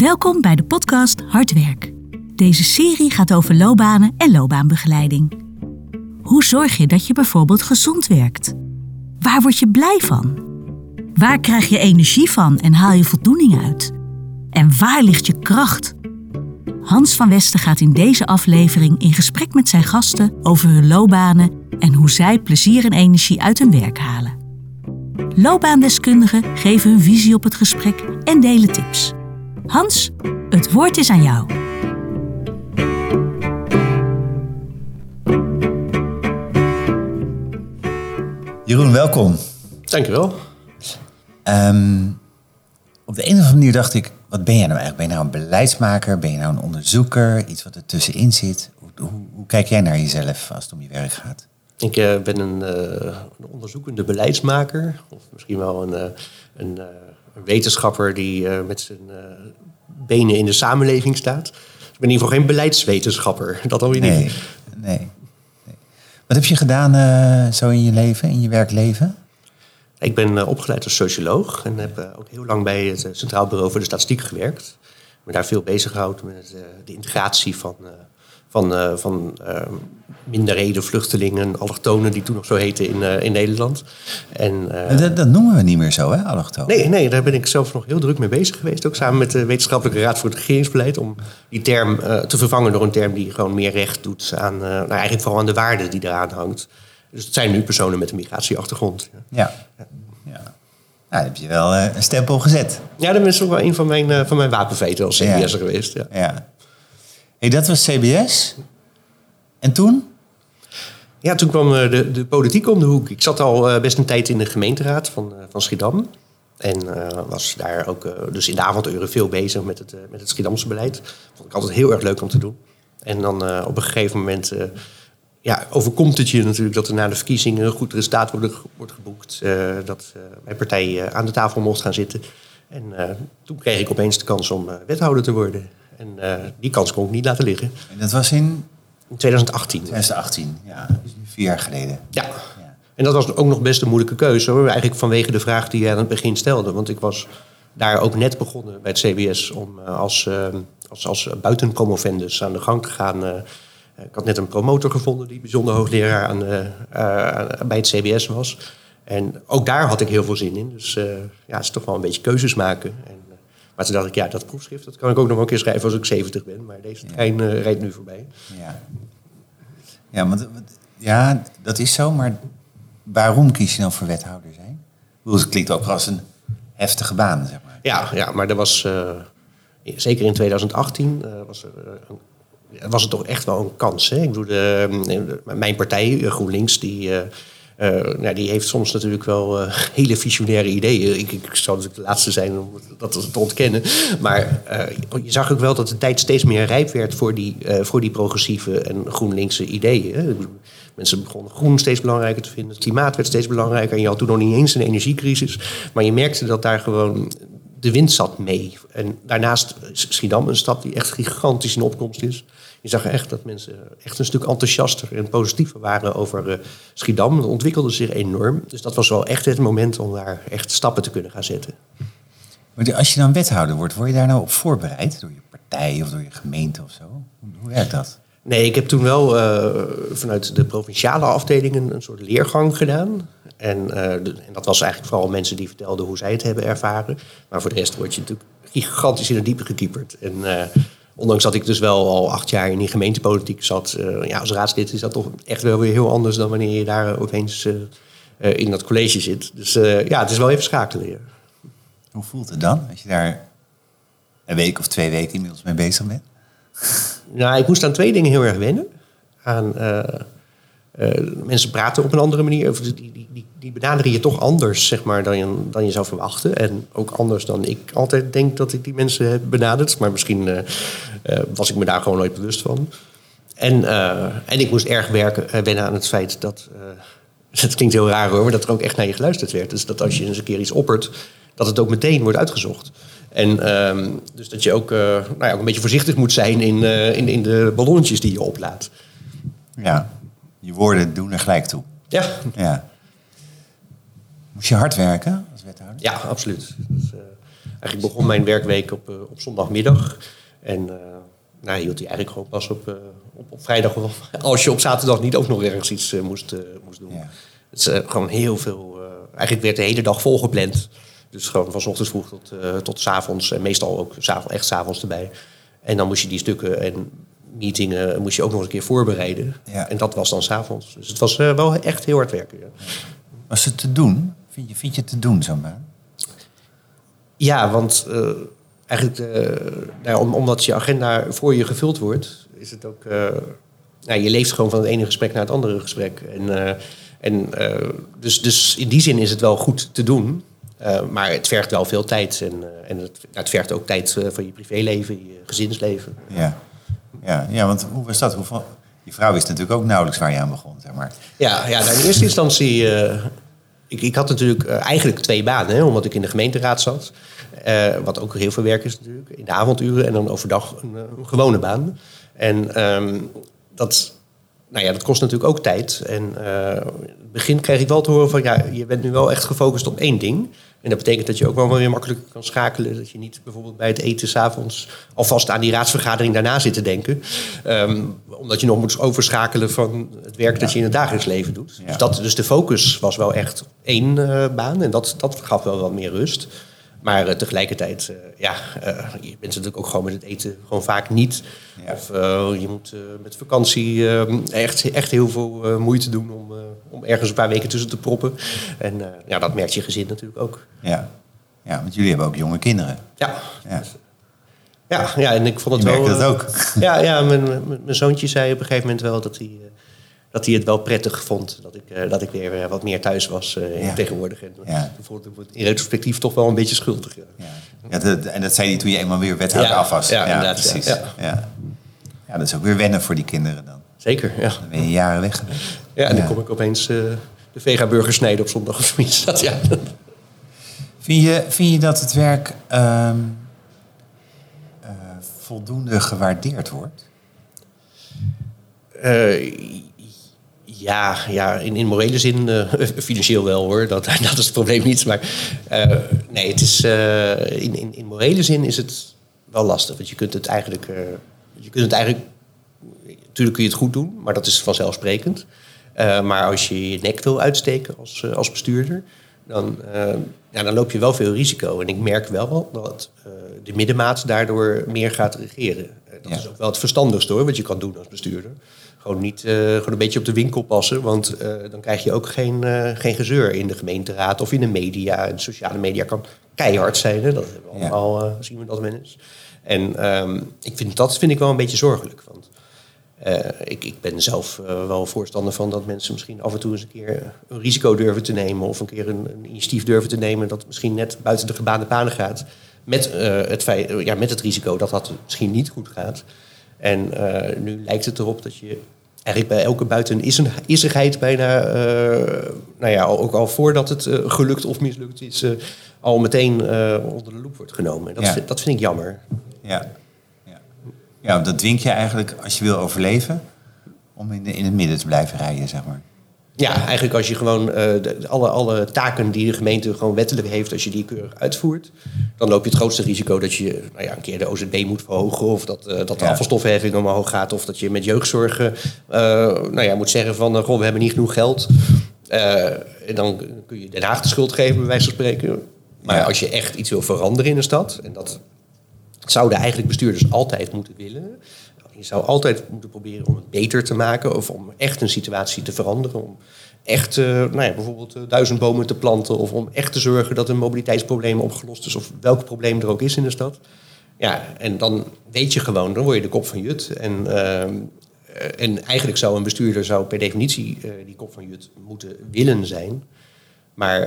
Welkom bij de podcast Hard Werk. Deze serie gaat over loopbanen en loopbaanbegeleiding. Hoe zorg je dat je bijvoorbeeld gezond werkt? Waar word je blij van? Waar krijg je energie van en haal je voldoening uit? En waar ligt je kracht? Hans van Westen gaat in deze aflevering in gesprek met zijn gasten over hun loopbanen en hoe zij plezier en energie uit hun werk halen. Loopbaandeskundigen geven hun visie op het gesprek en delen tips. Hans, het woord is aan jou. Jeroen, welkom. Dankjewel. Um, op de een of andere manier dacht ik, wat ben jij nou eigenlijk? Ben je nou een beleidsmaker? Ben je nou een onderzoeker? Iets wat er tussenin zit? Hoe, hoe, hoe kijk jij naar jezelf als het om je werk gaat? Ik uh, ben een, uh, een, onderzoekende beleidsmaker. Of misschien wel een, uh, een, een wetenschapper die met zijn benen in de samenleving staat. Ik ben in ieder geval geen beleidswetenschapper. Dat alweer nee, niet. Nee, nee. Wat heb je gedaan zo in je leven, in je werkleven? Ik ben opgeleid als socioloog en heb ook heel lang bij het Centraal Bureau voor de Statistiek gewerkt. Ik ben daar veel bezig gehouden met de integratie van, van, uh, van uh, minderheden, vluchtelingen, allochtonen, die toen nog zo heten in, uh, in Nederland. En, dat, dat, noemen we niet meer zo, hè, allochtonen? Nee, nee, daar ben ik zelf nog heel druk mee bezig geweest. Ook samen met de Wetenschappelijke Raad voor het Regeringsbeleid. Om die term te vervangen door een term die gewoon meer recht doet aan, nou, eigenlijk vooral aan de waarde die eraan hangt. Dus het zijn nu personen met een migratieachtergrond. Ja. ja. ja. Nou, heb je wel een stempel gezet. Ja, dat is ook wel een van mijn, van mijn wapenfeiten als ja. geweest. Ja. ja. Hey, dat was CBS. En toen? Ja, toen kwam de, de politiek om de hoek. Ik zat al best een tijd in de gemeenteraad van, van Schiedam. En was daar ook dus in de avonduren veel bezig met het, met het Schiedamse beleid. Vond ik altijd heel erg leuk om te doen. En dan op een gegeven moment ja, overkomt het je natuurlijk dat er na de verkiezingen een goed resultaat wordt, wordt geboekt. dat mijn partij aan de tafel mocht gaan zitten. En toen kreeg ik opeens de kans om wethouder te worden. En uh, die kans kon ik niet laten liggen. En dat was in? In 2018. 2018, ja. Dus vier jaar geleden. Ja. ja. En dat was ook nog best een moeilijke keuze. Hoor. Eigenlijk vanwege de vraag die jij aan het begin stelde. Want ik was daar ook net begonnen bij het CBS om uh, als, uh, als, als buitenpromovendus aan de gang te gaan. ik had net een promotor gevonden die bijzonder hoogleraar aan, bij het CBS was. En ook daar had ik heel veel zin in. Dus ja, het is toch wel een beetje keuzes maken. En, maar toen dacht ik, ja, dat proefschrift dat kan ik ook nog een keer schrijven als ik 70 ben. Maar deze trein uh, rijdt nu voorbij. Ja, ja, want, ja, dat is zo. Maar waarom kies je dan voor wethouder zijn? Het klinkt ook als een heftige baan, zeg maar. Ja, ja maar er was, uh, zeker in 2018, uh, was er was het toch echt wel een kans. Hè? Ik bedoel, de, mijn partij, GroenLinks, die, uh, nou, die heeft soms natuurlijk wel uh, hele visionaire ideeën. Ik, ik zou natuurlijk de laatste zijn om dat te ontkennen. Maar uh, je zag ook wel dat de tijd steeds meer rijp werd voor die, voor die progressieve en GroenLinkse ideeën. Mensen begonnen groen steeds belangrijker te vinden. Het klimaat werd steeds belangrijker. En je had toen nog niet eens een energiecrisis. Maar je merkte dat daar gewoon de wind zat mee. En daarnaast Schiedam, een stad die echt gigantisch in opkomst is. Je zag echt dat mensen echt een stuk enthousiaster en positiever waren over uh, Schiedam. Het ontwikkelde zich enorm. Dus dat was wel echt het moment om daar echt stappen te kunnen gaan zetten. Maar als je dan wethouder wordt, word je daar nou op voorbereid? Door je partij of door je gemeente of zo? Hoe werkt dat? Nee, ik heb toen wel uh, vanuit de provinciale afdelingen een soort leergang gedaan. En, uh, de, en, dat was eigenlijk vooral mensen die vertelden hoe zij het hebben ervaren. Maar voor de rest word je natuurlijk gigantisch in het diepe gekieperd. En uh, ondanks dat ik dus wel al acht jaar in die gemeentepolitiek zat, ja, als raadslid is dat toch echt wel weer heel anders dan wanneer je daar opeens in dat college zit. Dus ja, het is wel even schakelen. Hoe voelt het dan als je daar een week of twee weken inmiddels mee bezig bent? Nou, ik moest aan twee dingen heel erg wennen. Aan, mensen praten op een andere manier. Of die, die, die, benaderen je toch anders zeg maar, dan, je, dan je zou verwachten. En ook anders dan ik altijd denk dat ik die mensen heb benaderd. Maar misschien uh, was ik me daar gewoon nooit bewust van. En, en ik moest erg werken, wennen aan het feit dat... het klinkt heel raar hoor, maar dat er ook echt naar je geluisterd werd. Dus dat als je eens een keer iets oppert, dat het ook meteen wordt uitgezocht. En um, dus dat je ook, uh, nou ja, ook een beetje voorzichtig moet zijn in, uh, in, in de ballonnetjes die je oplaat. Ja, je woorden doen er gelijk toe. Ja. ja. Moest je hard werken als wethouder? Ja, absoluut. Dus, uh, Eigenlijk begon mijn werkweek op, eh, op zondagmiddag. En uh, nou, hield hij eigenlijk gewoon pas op, op, op, vrijdag of als je op zaterdag niet ook nog ergens iets moest, moest doen. Ja. Het is gewoon heel veel. eigenlijk werd de hele dag volgepland. Dus gewoon van ochtends vroeg tot, tot s avonds. En meestal ook echt s avonds erbij. En dan moest je die stukken en meetingen moest je ook nog een keer voorbereiden. Ja. En dat was dan s'avonds. Dus het was wel echt heel hard werken. Ja. Was het te doen? Vind je, vind je het te doen, zo'n baan? Ja, want uh, eigenlijk, uh, nou, omdat je agenda voor je gevuld wordt, is het ook. Uh, nou, je leeft gewoon van het ene gesprek naar het andere gesprek. En, en, dus, dus in die zin is het wel goed te doen. maar het vergt wel veel tijd. En, en het, nou, het vergt ook tijd van je privéleven, je gezinsleven. Ja, ja, ja want hoe was dat? Hoeveel, je vrouw wist natuurlijk ook nauwelijks waar je aan begon. Zeg maar. Ja, ja nou, in eerste instantie ik, ik had natuurlijk uh, eigenlijk twee banen, hè, omdat ik in de gemeenteraad zat. Uh, wat ook heel veel werk is natuurlijk, in de avonduren en dan overdag een, eh, gewone baan. En um, dat, nou ja, dat kost natuurlijk ook tijd. En in het begin kreeg ik wel te horen van ja, je bent nu wel echt gefocust op één ding. En dat betekent dat je ook wel weer makkelijk kan schakelen. Dat je niet bijvoorbeeld bij het eten s'avonds alvast aan die raadsvergadering daarna zit te denken. Um, omdat je nog moet overschakelen van het werk dat je in het dagelijks leven doet. Dus, dat, dus de focus was wel echt één uh, baan. En dat, dat gaf wel wat meer rust. Maar uh, tegelijkertijd, uh, ja, je bent natuurlijk ook gewoon met het eten gewoon vaak niet. Ja. Of je moet met vakantie echt, echt heel veel moeite doen om, om ergens een paar weken tussen te proppen. En ja, dat merkt je gezin natuurlijk ook. Ja. ja, want jullie hebben ook jonge kinderen. Ja. ja. Ja, ja, en ik vond het je wel. dat ook. Ja, ja mijn, mijn zoontje zei op een gegeven moment wel dat hij dat hij het wel prettig vond dat ik, uh, dat ik weer wat meer thuis was uh, ja. tegenwoordig. En ja. vond ik in retrospectief toch wel een beetje schuldig. Ja. ja. Dat, en dat zei hij toen je eenmaal weer wethouder af was. Ja. Precies. Ja. Ja. Ja. dat is ook weer wennen voor die kinderen dan. Zeker, ja. Dan ben je jaren weg geweest. Ja, en dan kom ik opeens uh, de vega-burger snijden op zondag of zoiets. Dat, ja. vind, je, vind je dat het werk um, voldoende gewaardeerd wordt? Ja, ja in, in morele zin, uh, financieel wel hoor, dat, dat is het probleem niet. Maar uh, nee, het is, uh, in, in, in morele zin is het wel lastig. Want je kunt het eigenlijk, je kunt het eigenlijk, natuurlijk kun je het goed doen, maar dat is vanzelfsprekend. maar als je je nek wil uitsteken als, als bestuurder, dan, ja, dan loop je wel veel risico. En ik merk wel dat de middenmaat daardoor meer gaat regeren. dat is ook wel het verstandigste hoor, wat je kan doen als bestuurder gewoon niet uh, gewoon een beetje op de winkel passen. Want uh, dan krijg je ook geen, uh, geen gezeur in de gemeenteraad of in de media. En sociale media kan keihard zijn. Hè? Dat hebben we allemaal zien we dat eens. En um, ik vind, dat vind ik wel een beetje zorgelijk. Want ik, ik ben zelf wel voorstander van dat mensen misschien af en toe eens een keer een risico durven te nemen. Of een keer een, een initiatief durven te nemen dat misschien net buiten de gebaande paden gaat. Met, het, feit, ja, met het risico dat dat misschien niet goed gaat. En uh, nu lijkt het erop dat je eigenlijk bij elke buiten issigheid bijna, uh, nou ja, ook al voordat het uh, gelukt of mislukt is, al meteen onder de loep wordt genomen. Dat, ja. vind, dat vind ik jammer. Ja. ja. Ja, dat dwingt je eigenlijk, als je wil overleven, om in, de, in het midden te blijven rijden, zeg maar. Ja, eigenlijk als je gewoon uh, de, alle, alle taken die de gemeente gewoon wettelijk heeft, als je die keurig uitvoert, dan loop je het grootste risico dat je nou ja, een keer de OZB moet verhogen, of dat, uh, dat de ja. afvalstoffenheffing omhoog gaat, of dat je met jeugdzorg uh, nou ja, moet zeggen van, goh, we hebben niet genoeg geld. en dan kun je Den Haag de schuld geven, bij wijze van spreken. Maar ja. als je echt iets wil veranderen in een stad, en dat zouden eigenlijk bestuurders altijd moeten willen, je zou altijd moeten proberen om het beter te maken of om echt een situatie te veranderen. Om echt uh, nou ja, bijvoorbeeld uh, duizend bomen te planten of om echt te zorgen dat een mobiliteitsprobleem opgelost is of welk probleem er ook is in de stad. Ja, en dan weet je gewoon, dan word je de kop van Jut. En, uh, en eigenlijk zou een bestuurder zou per definitie die kop van Jut moeten willen zijn. Maar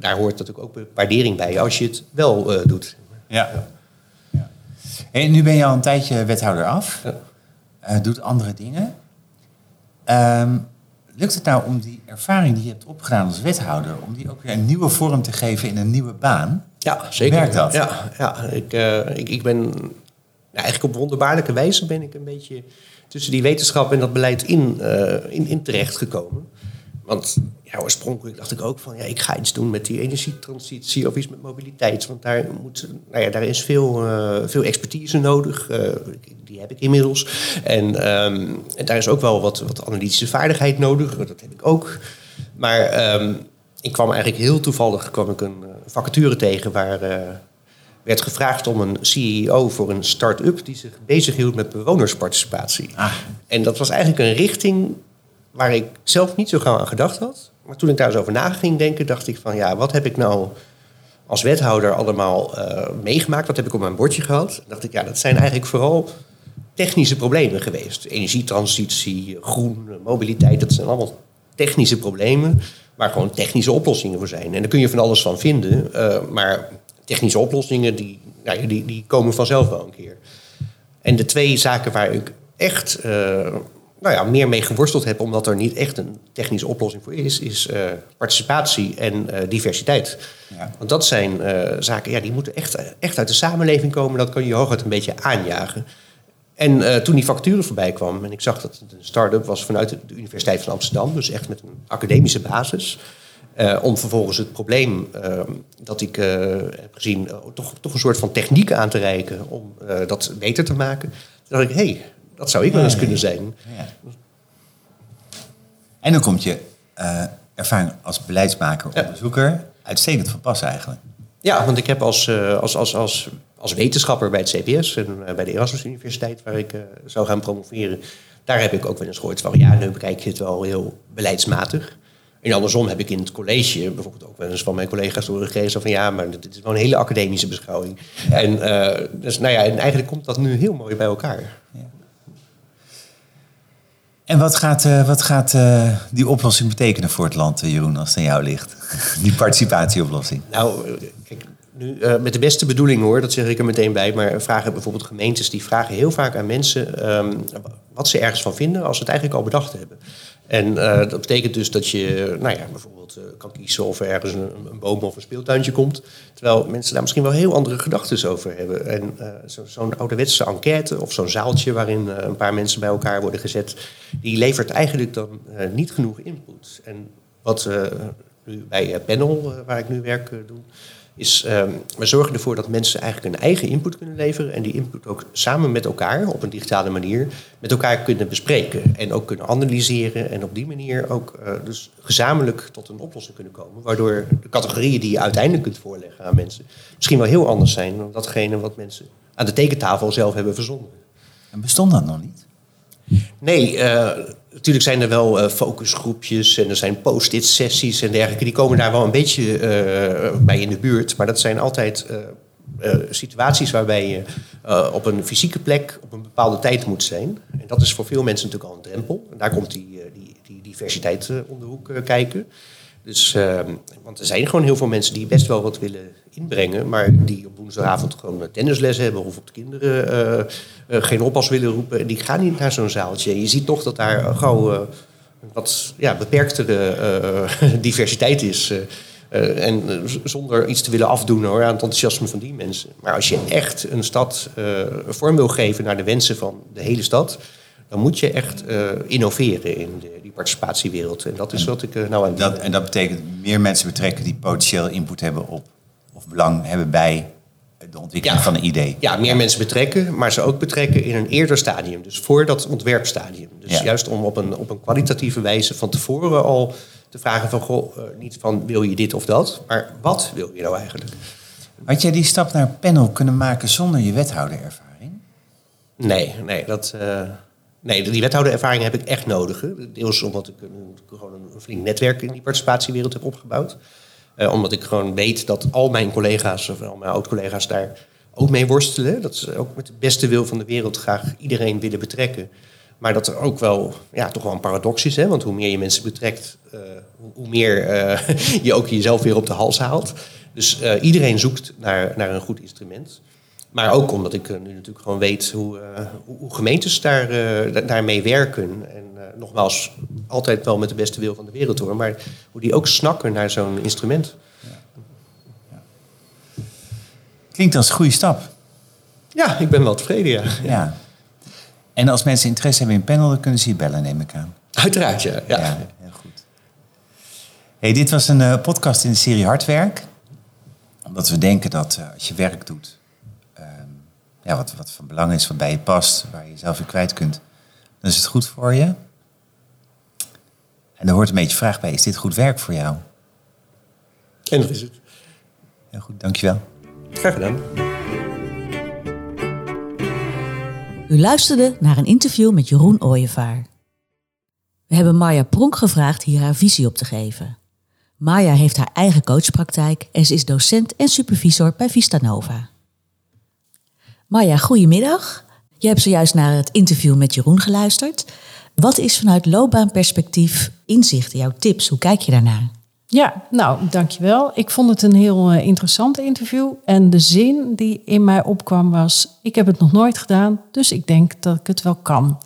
daar hoort natuurlijk ook waardering bij als je het wel doet. Ja. Nu ben je al een tijdje wethouder af. Ja uh, doet andere dingen. Um, lukt het nou om die ervaring die je hebt opgedaan als wethouder, om die ook weer een nieuwe vorm te geven in een nieuwe baan? Ja, zeker. Werkt dat? Ja, ja ik, uh, ik, ik ben ja, eigenlijk op wonderbaarlijke wijze ben ik een beetje tussen die wetenschap en dat beleid in, uh, in, in terecht gekomen. Want ja, oorspronkelijk dacht ik ook van ja, ik ga iets doen met die energietransitie of iets met mobiliteit. Want daar, moet, nou ja, daar is veel, uh, veel expertise nodig. Uh, die heb ik inmiddels. En, um, en, daar is ook wel wat, wat analytische vaardigheid nodig. Dat heb ik ook. Maar um, ik kwam eigenlijk heel toevallig kwam ik een vacature tegen waar uh, werd gevraagd om een CEO voor een start-up die zich bezighield met bewonersparticipatie. Ah. En dat was eigenlijk een richting waar ik zelf niet zo gauw aan gedacht had. Maar toen ik daar eens over na ging denken, dacht ik van ja, wat heb ik nou als wethouder allemaal uh, meegemaakt? Wat heb ik op mijn bordje gehad? dacht ik, ja, dat zijn eigenlijk vooral technische problemen geweest. Energietransitie, groen, mobiliteit, dat zijn allemaal technische problemen waar gewoon technische oplossingen voor zijn. En daar kun je van alles van vinden, uh, maar technische oplossingen die, nou, die, die komen vanzelf wel een keer. En de twee zaken waar ik echt uh, nou ja, meer mee geworsteld heb, omdat er niet echt een technische oplossing voor is, is uh, participatie en uh, diversiteit. Ja. Want dat zijn zaken, ja, die moeten echt, echt uit de samenleving komen. Dat kan je hooguit een beetje aanjagen. En toen die facturen voorbij kwam en ik zag dat het een start-up was vanuit de Universiteit van Amsterdam, dus echt met een academische basis. Uh, om vervolgens het probleem uh, dat ik uh, heb gezien, toch, toch een soort van techniek aan te reiken om dat beter te maken. Toen dacht ik, hé, hey, dat zou ik wel eens kunnen zijn. Ja. En dan komt je ervaring als beleidsmaker, onderzoeker, uitstekend van pas eigenlijk. Ja, want ik heb als, als, als, als, als wetenschapper bij het CBS en bij de Erasmus Universiteit, waar ik zou gaan promoveren, daar heb ik ook wel eens gehoord van, ja, nu bekijk je het wel heel beleidsmatig. En andersom heb ik in het college bijvoorbeeld ook wel eens van mijn collega's horen gegeven van ja, maar dit is wel een hele academische beschouwing. En, uh, dus, nou ja, en eigenlijk komt dat nu heel mooi bij elkaar. Ja. En wat gaat, uh, wat gaat uh, die oplossing betekenen voor het land, Jeroen, als het aan jou ligt? die participatieoplossing. Nou, kijk, nu, met de beste bedoeling hoor, dat zeg ik er meteen bij. Maar vragen bijvoorbeeld gemeentes, die vragen heel vaak aan mensen um, wat ze ergens van vinden als ze het eigenlijk al bedacht hebben. En uh, dat betekent dus dat je nou ja, bijvoorbeeld uh, kan kiezen of er ergens een, een, boom of een speeltuintje komt. Terwijl mensen daar misschien wel heel andere gedachten over hebben. En uh, zo'n zo ouderwetse enquête of zo'n zaaltje waarin een paar mensen bij elkaar worden gezet, die levert eigenlijk dan niet genoeg input. En wat nu bij Panel, waar ik nu werk, doe, is um, we zorgen ervoor dat mensen eigenlijk een eigen input kunnen leveren en die input ook samen met elkaar op een digitale manier met elkaar kunnen bespreken en ook kunnen analyseren en op die manier ook uh, dus gezamenlijk tot een oplossing kunnen komen, waardoor de categorieën die je uiteindelijk kunt voorleggen aan mensen misschien wel heel anders zijn dan datgene wat mensen aan de tekentafel zelf hebben verzonnen. En bestond dat nog niet? Nee, uh, natuurlijk zijn er wel uh, focusgroepjes en er zijn post-it sessies en dergelijke. Die komen daar wel een beetje uh, bij in de buurt. Maar dat zijn altijd situaties waarbij je op een fysieke plek op een bepaalde tijd moet zijn. En dat is voor veel mensen natuurlijk al een drempel. En daar komt die, die, die diversiteit om de hoek kijken. Dus, uh, want er zijn gewoon heel veel mensen die best wel wat willen inbrengen, maar die op woensdagavond gewoon tennisles hebben of op de kinderen uh, uh, geen oppas willen roepen. Die gaan niet naar zo'n zaaltje. En je ziet toch dat daar gauw een wat ja, beperktere diversiteit is. en zonder iets te willen afdoen hoor, aan het enthousiasme van die mensen. Maar als je echt een stad vorm wil geven naar de wensen van de hele stad, dan moet je echt uh, innoveren in de, die participatiewereld. En dat is wat ik uh, nou aan dat, En dat betekent meer mensen betrekken die potentieel input hebben op of belang hebben bij de ontwikkeling van een idee. Ja, meer mensen betrekken, maar ze ook betrekken in een eerder stadium. Dus voor dat ontwerpstadium. Dus juist om op een, op een kwalitatieve wijze van tevoren al te vragen van... Goh, uh, niet van wil je dit of dat, maar wat wil je nou eigenlijk? Had jij die stap naar panel kunnen maken zonder je wethouderervaring? Nee, nee, dat... Nee, die wethouderervaring heb ik echt nodig. Deels omdat ik gewoon een flink netwerk in die participatiewereld heb opgebouwd. Uh, omdat ik gewoon weet dat al mijn collega's, of al mijn oud-collega's daar ook mee worstelen. Dat ze ook met de beste wil van de wereld graag iedereen willen betrekken. Maar dat er ook wel, ja, toch wel een paradox is. Hè? Want hoe meer je mensen betrekt, uh, hoe meer uh, je ook jezelf weer op de hals haalt. Dus iedereen zoekt naar, naar een goed instrument. Maar ook omdat ik nu natuurlijk gewoon weet hoe, uh, hoe gemeentes daar, uh, daarmee werken. En nogmaals, altijd wel met de beste wil van de wereld hoor. Maar hoe die ook snakken naar zo'n instrument. Ja. Ja. Klinkt als een goede stap. Ja, ik ben wel tevreden, ja. ja. En als mensen interesse hebben in panel, dan kunnen ze je bellen, neem ik aan. Uiteraard, ja. ja. heel goed. Hey, dit was een eh, podcast in de serie Hardwerk. Omdat we denken dat eh, als je werk doet, ja, wat, wat van belang is, wat bij je past, waar je jezelf weer kwijt kunt, dan is het goed voor je. En er hoort een beetje vraag bij, is dit goed werk voor jou? En dat is het. Heel goed, dankjewel. Graag gedaan. U luisterde naar een interview met Jeroen Ooyevaar. We hebben Marja Pronk gevraagd hier haar visie op te geven. Marja heeft haar eigen coachpraktijk en ze is docent en supervisor bij Vista Nova. Marja, goedemiddag. Je hebt zojuist naar het interview met Jeroen geluisterd. Wat is vanuit loopbaanperspectief inzichten, jouw tips? Hoe kijk je daarnaar? Ja, nou, dankjewel. Ik vond het een heel uh, interessant interview. En de zin die in mij opkwam was... ik heb het nog nooit gedaan, dus ik denk dat ik het wel kan.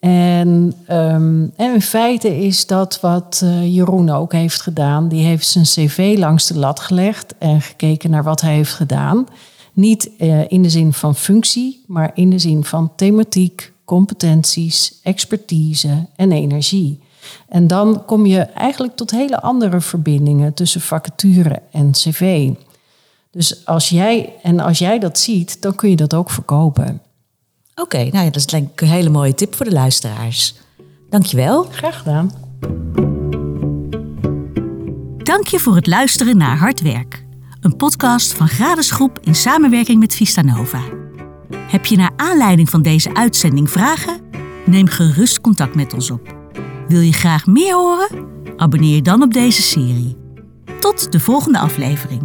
En, um, en in feite is dat wat uh, Jeroen ook heeft gedaan. Die heeft zijn cv langs de lat gelegd en gekeken naar wat hij heeft gedaan. Niet uh, in de zin van functie, maar in de zin van thematiek, competenties, expertise en energie. En dan kom je eigenlijk tot hele andere verbindingen tussen vacature en cv. Dus als jij, en als jij dat ziet, dan kun je dat ook verkopen. Oké, okay, nou ja, dat is denk ik een hele mooie tip voor de luisteraars. Dankjewel. Graag gedaan. Dank je voor het luisteren naar Hard Werk. Een podcast van Gradesgroep in samenwerking met Vista Nova. Heb je naar aanleiding van deze uitzending vragen? Neem gerust contact met ons op. Wil je graag meer horen? Abonneer je dan op deze serie. Tot de volgende aflevering.